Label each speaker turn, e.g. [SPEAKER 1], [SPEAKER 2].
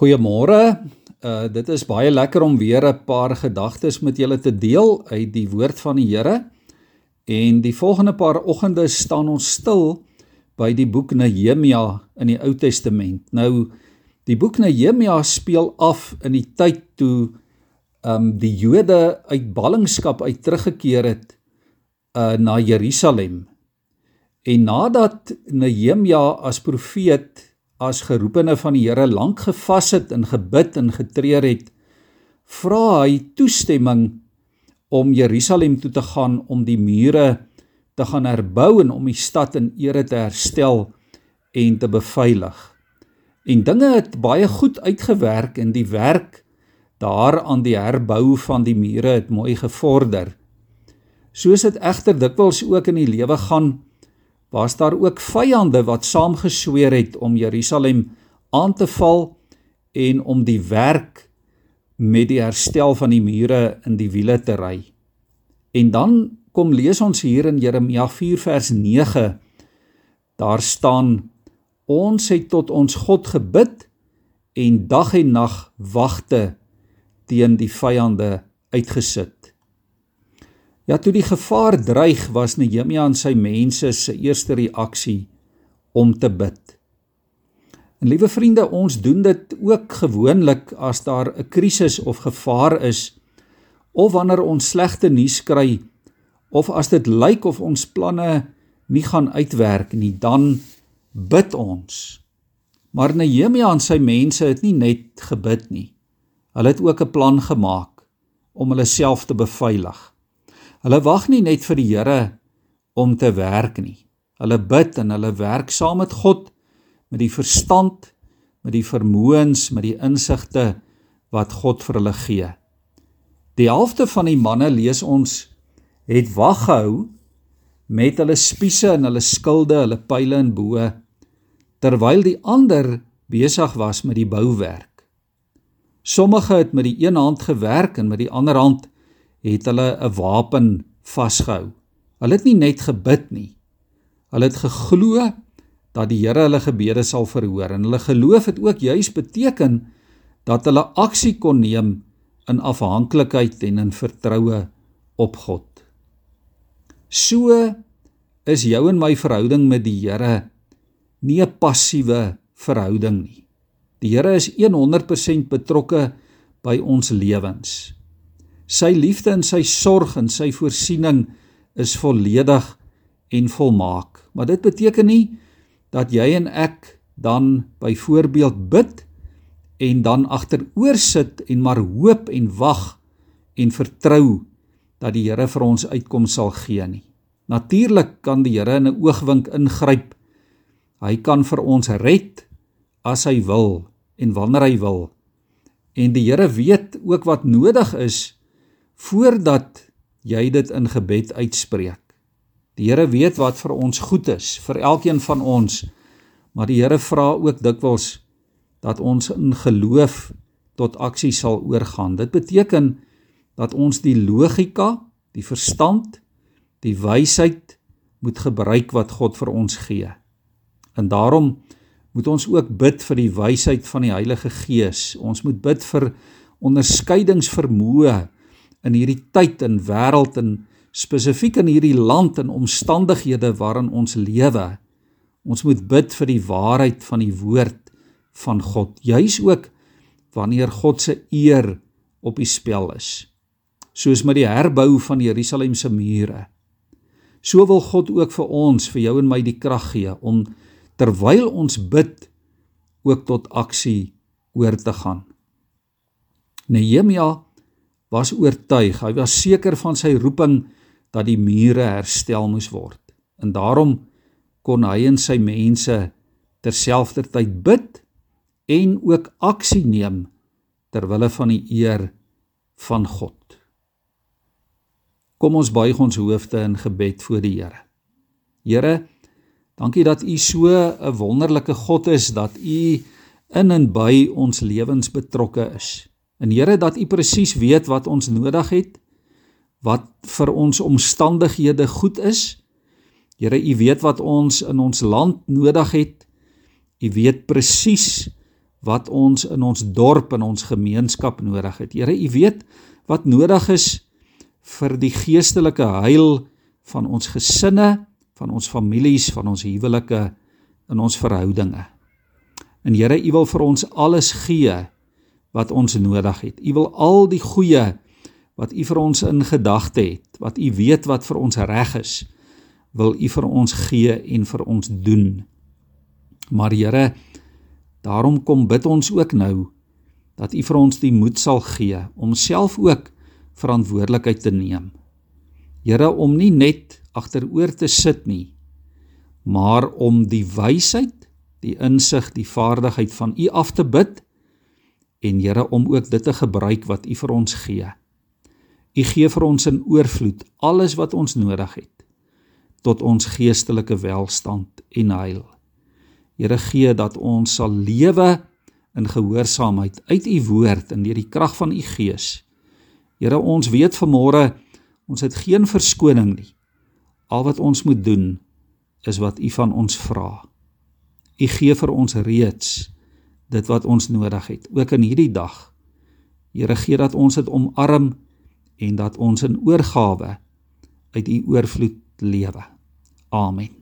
[SPEAKER 1] Goeiemôre. Uh dit is baie lekker om weer 'n paar gedagtes met julle te deel uit die woord van die Here. En die volgende paar oggende staan ons stil by die boek Nehemia in die Ou Testament. Nou die boek Nehemia speel af in die tyd toe um die Jode uit ballingskap uit teruggekeer het uh na Jerusalem. En nadat Nehemia as profeet as geroepene van die Here lank gevas het en gebid en getreur het, vra hy toestemming om Jerusalem toe te gaan om die mure te gaan herbou en om die stad in ere te herstel en te beveilig. En dinge het baie goed uitgewerk en die werk daar aan die herbou van die mure het mooi gevorder. Soos dit egter dikwels ook in die lewe gaan, was daar ook vyande wat saamgesweer het om Jerusalem aan te val en om die werk met die herstel van die mure in die wiele te ry. En dan kom lees ons hier in Jeremia 4 vers 9. Daar staan ons het tot ons God gebid en dag en nag wagte teen die vyande uitgesit. Ja, toe die gevaar dreig, was Nehemia en sy mense se eerste reaksie om te bid. En liewe vriende, ons doen dit ook gewoonlik as daar 'n krisis of gevaar is of wanneer ons slegte nuus kry of as dit lyk of ons planne nie gaan uitwerk nie, dan bid ons. Maar Nehemia en sy mense het nie net gebid nie. Hulle het ook 'n plan gemaak om hulle self te beveilig. Hulle wag nie net vir die Here om te werk nie. Hulle bid en hulle werk saam met God met die verstand, met die vermoëns, met die insigte wat God vir hulle gee. Die helfte van die manne lees ons het wag gehou met hulle spiese en hulle skilde, hulle pile en boë terwyl die ander besig was met die bouwerk. Sommige het met die een hand gewerk en met die ander hand het hulle 'n wapen vasgehou. Hulle het nie net gebid nie. Hulle het geglo dat die Here hulle gebede sal verhoor en hulle geloof het ook juis beteken dat hulle aksie kon neem in afhanklikheid en in vertroue op God. So is jou en my verhouding met die Here nie 'n passiewe verhouding nie. Die Here is 100% betrokke by ons lewens. Sy liefde en sy sorg en sy voorsiening is volledig en volmaak. Maar dit beteken nie dat jy en ek dan byvoorbeeld bid en dan agteroor sit en maar hoop en wag en vertrou dat die Here vir ons uitkom sal gee nie. Natuurlik kan die Here in 'n oogwink ingryp. Hy kan vir ons red as hy wil en wanneer hy wil. En die Here weet ook wat nodig is voordat jy dit in gebed uitspreek. Die Here weet wat vir ons goed is vir elkeen van ons. Maar die Here vra ook dikwels dat ons in geloof tot aksie sal oorgaan. Dit beteken dat ons die logika, die verstand, die wysheid moet gebruik wat God vir ons gee. En daarom moet ons ook bid vir die wysheid van die Heilige Gees. Ons moet bid vir onderskeidingsvermoë in hierdie tyd en wêreld en spesifiek in hierdie land en omstandighede waarin ons lewe. Ons moet bid vir die waarheid van die woord van God, juis ook wanneer God se eer op die spel is. Soos met die herbou van Jerusalem se mure. So wil God ook vir ons, vir jou en my die krag gee om terwyl ons bid ook tot aksie oor te gaan. Nehemia was oortuig, hy was seker van sy roeping dat die mure herstel moes word. En daarom kon hy en sy mense terselfdertyd bid en ook aksie neem ter wille van die eer van God. Kom ons buig ons hoofde in gebed voor die Here. Here, dankie dat U so 'n wonderlike God is dat U in en by ons lewens betrokke is. En Here dat U presies weet wat ons nodig het, wat vir ons omstandighede goed is. Here, U weet wat ons in ons land nodig het. U weet presies wat ons in ons dorp en ons gemeenskap nodig het. Here, U weet wat nodig is vir die geestelike heil van ons gesinne, van ons families, van ons huwelike en ons verhoudinge. En Here, U wil vir ons alles gee wat ons nodig het. U wil al die goeie wat U vir ons in gedagte het, wat U weet wat vir ons reg is, wil U vir ons gee en vir ons doen. Maar Here, daarom kom bid ons ook nou dat U vir ons die moed sal gee om self ook verantwoordelikheid te neem. Here, om nie net agteroor te sit nie, maar om die wysheid die insig, die vaardigheid van U af te bid en Here om ook dit te gebruik wat U vir ons gee. U gee vir ons in oorvloed alles wat ons nodig het tot ons geestelike welstand en heil. Here gee dat ons sal lewe in gehoorsaamheid uit U woord en deur die krag van U Gees. Here ons weet vanmôre ons het geen verskoning nie. Al wat ons moet doen is wat U van ons vra. U gee vir ons reeds dit wat ons nodig het, ook in hierdie dag. Here gee dat ons dit omarm en dat ons in oorgawe uit U oorvloed lewe. Amen.